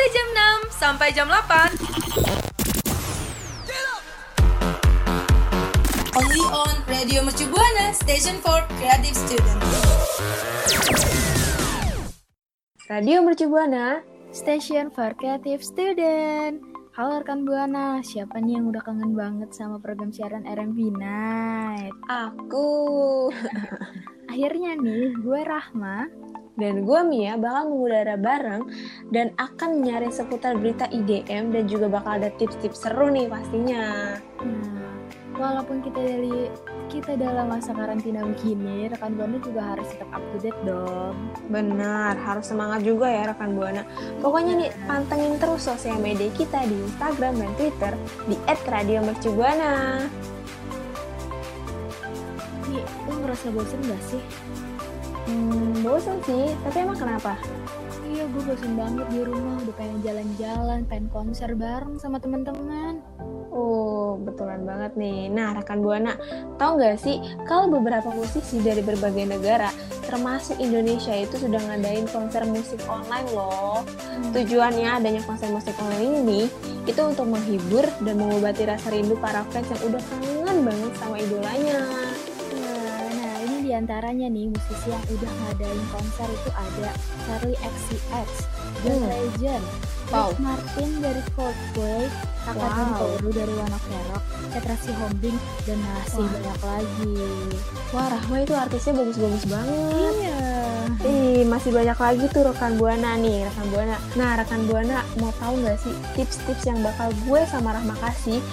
dari jam 6 sampai jam 8. Only on Radio Mercu Buana, Station for Creative Student. Radio Mercu Buana, Station for Creative Student. Halo rekan Buana, siapa nih yang udah kangen banget sama program siaran RMB Night? aku Akhirnya nih, gue Rahma dan gue Mia bakal mengudara bareng dan akan nyari seputar berita IDM dan juga bakal ada tips-tips seru nih pastinya. Nah, walaupun kita dari kita dalam masa karantina begini, rekan Buana juga harus tetap up to date dong. Benar, harus semangat juga ya rekan Buana. Pokoknya nih pantengin terus sosial media kita di Instagram dan Twitter di @radiomercubuana. Nih, lu ngerasa bosen gak sih? Hmm, bosan sih, tapi emang kenapa? Iya, gue bosen banget di rumah, udah pengen jalan-jalan, pengen konser bareng sama teman-teman. Oh, betulan banget nih. Nah, rekan Buana, tahu nggak sih kalau beberapa musisi dari berbagai negara, termasuk Indonesia itu sudah ngadain konser musik online loh. Tujuannya adanya konser musik online ini itu untuk menghibur dan mengobati rasa rindu para fans yang udah kangen banget sama idolanya. Di antaranya nih musisi yang udah ngadain konser itu ada Charlie XCX, John Hmm. Legend, Wow. Chris Martin dari Coldplay, Kakak Wow. Gentoro dari One Ok Rock, Petra Sihombing, dan masih Wah. banyak lagi. Wah, Rahma itu artisnya bagus-bagus banget. Iya. Ih, masih banyak lagi tuh rekan Buana nih, rekan Buana. Nah, rekan Buana mau tahu nggak sih tips-tips yang bakal gue sama Rahma kasih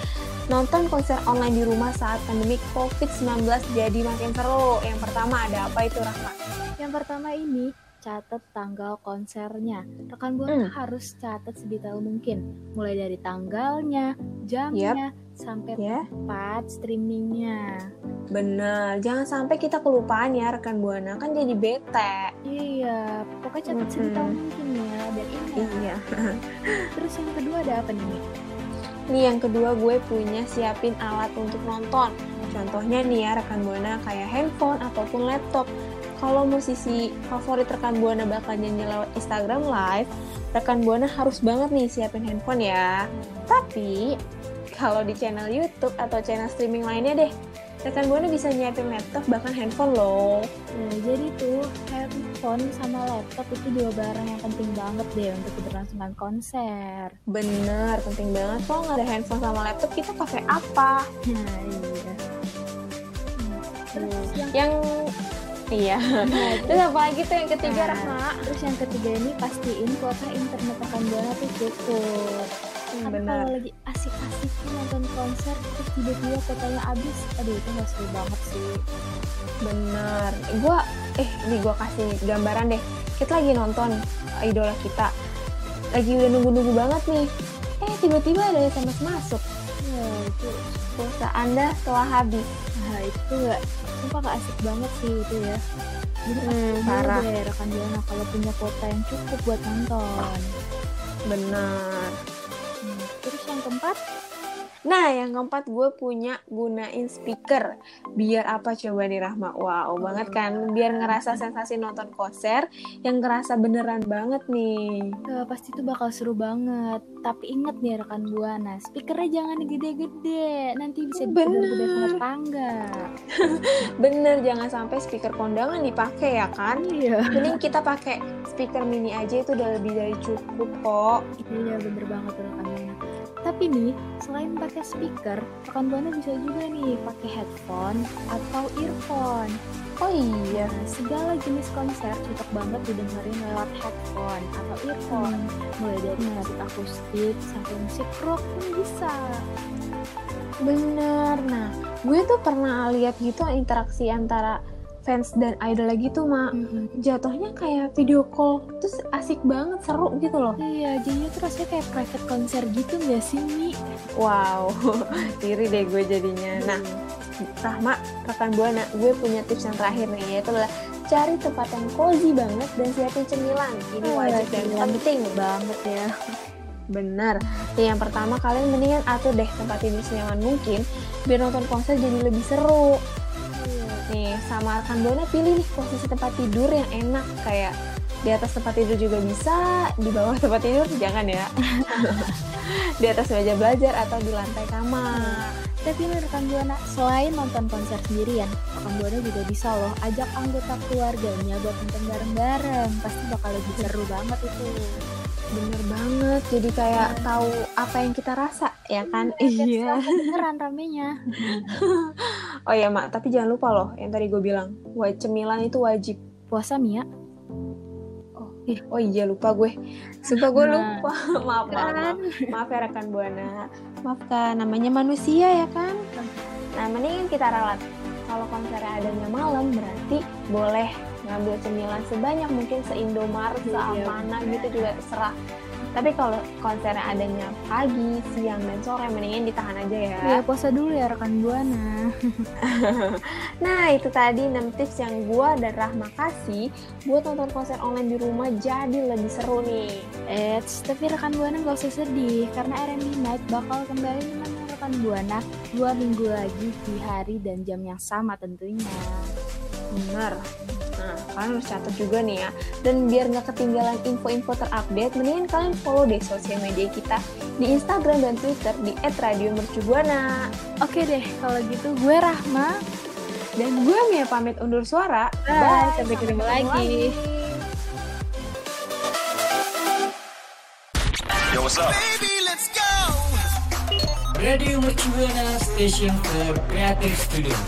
nonton konser online di rumah saat pandemi COVID-19 jadi makin seru. Yang pertama ada apa itu Rahma? Yang pertama ini catat tanggal konsernya. Rekan buana Hmm. harus catat sedetail mungkin, mulai dari tanggalnya, jamnya, sampai Ya. tempat streamingnya. Bener, jangan sampai kita kelupaan ya rekan Buana, kan jadi bete. Iya, pokoknya catat Mm-mm. sedetail mungkin ya, biar ingat. Iya. Terus yang kedua ada apa nih? Nih yang kedua gue punya siapin alat untuk nonton. Contohnya nih ya rekan Buana kayak handphone ataupun laptop. Kalau musisi favorit rekan Buana bakal nyanyi lewat Instagram live, rekan Buana harus banget nih siapin handphone ya. Tapi kalau di channel YouTube atau channel streaming lainnya deh, rekan Buana bisa nyiapin laptop bahkan handphone loh. Nah, jadi tuh handphone sama laptop itu dua barang yang penting banget deh untuk keberlangsungan konser. Bener, penting banget. Kalau nggak ada handphone sama laptop, kita pakai apa? Nah, iya. Hmm, Terus yang Yang iya. Nah, Terus apa lagi tuh yang ketiga, Nah, Rahma? Terus yang ketiga ini pastiin kuota internet rekan buana tuh cukup. Hmm, Karena kalau lagi asik-asik konser terus tiba-tiba kuotanya habis, aduh itu nggak seru banget sih. Bener. Gua eh nih gua kasih gambaran deh. Kita lagi nonton idola kita. Lagi udah nunggu-nunggu banget nih. Eh tiba-tiba ada SMS masuk. Ya itu, Pulsa Anda telah habis. nah itu nggak, sumpah nggak asik banget sih itu ya. Jadi Hmm, parah. deh rekan buana kalau punya kuota yang cukup buat nonton. Bener. Hmm, Terus yang keempat, Nah, yang keempat gue punya gunain speaker. Biar apa coba nih Rahma? Wow, banget kan? Biar ngerasa sensasi nonton konser yang ngerasa beneran banget nih. eh, pasti itu bakal seru banget. Tapi inget nih rekan buana, speakernya jangan gede-gede, nanti bisa Bener. dipegang sama tetangga. Bener, jangan sampai speaker kondangan dipakai ya kan? Iya. Mending kita pakai speaker mini aja itu udah lebih dari cukup kok. Iya bener banget rekan. Tapi nih, selain pakai speaker, rekan buana bisa juga nih pakai headphone atau earphone. Oh iya. Nah, segala jenis konser cocok banget didengerin lewat headphone atau earphone. Mulai dari musik akustik sampai musik rock pun bisa. Bener. Nah, gue tuh pernah lihat gitu interaksi antara fans dan idol lagi tuh, Mak. Jatuhnya kayak video call, terus asik banget, seru gitu loh. Iya, jadinya tuh rasanya kayak private konser gitu nggak sih, Mi? Wow, iri deh gue jadinya. Nah, Rahma, rekan Buana, gue punya tips yang terakhir nih, yaitu adalah cari tempat yang cozy banget dan siapin cemilan. Ini Oh, wajib dan cemilan. penting. banget ya. Bener. Nih, yang pertama kalian mendingan atur deh tempat tidur senyaman mungkin biar nonton konser jadi lebih seru. Iya. Nih, sama rekan Buana pilih nih posisi tempat tidur yang enak kayak Di atas tempat tidur juga bisa, di bawah tempat tidur jangan ya. di atas meja belajar atau di lantai kamar. Tapi nih rekan Buana, selain nonton konser sendirian, rekan Buana juga bisa loh ajak anggota keluarganya buat nonton bareng-bareng. Pasti bakal lebih seru banget itu. Bener banget, jadi kayak Iya. tahu apa yang kita rasa, ya kan? Iya. Beneran ramenya. Oh iya, Mak, tapi jangan lupa loh yang tadi gue bilang, cemilan itu wajib. Puasa Mia. Oh iya, lupa gue. Sumpah gue Nah, lupa. maaf, maaf, Kan? maaf. Maaf ya rekan Buana. Maaf kan, namanya manusia ya kan? Nah, mendingan kita ralat. Kalau konsernya adanya malam, berarti boleh ngambil cemilan sebanyak mungkin se-Indomaret, Iya, seamana gitu juga terserah. Tapi kalau konsernya adanya pagi, siang, dan sore, mendingan ditahan aja ya. Iya puasa dulu ya rekan Buana. Nah, itu tadi 6 tips yang gua dan Rahma kasih buat nonton konser online di rumah jadi lebih seru nih. Eits, tapi rekan Buana gak usah sedih karena R&B Night bakal kembali menemani rekan Buana dua minggu lagi di hari dan jam yang sama tentunya. Bener. Nah, kalian harus catat juga nih ya. Dan biar nggak ketinggalan info-info terupdate, mendingan kalian follow deh sosial media kita di Instagram dan Twitter di @radiomercubuana. Oke deh, kalau gitu gue Rahma. Dan gue Mia pamit undur suara. Bye, sampai ketemu lagi. Yo, what's up? Radio Mercubuana Station for Creative Studio.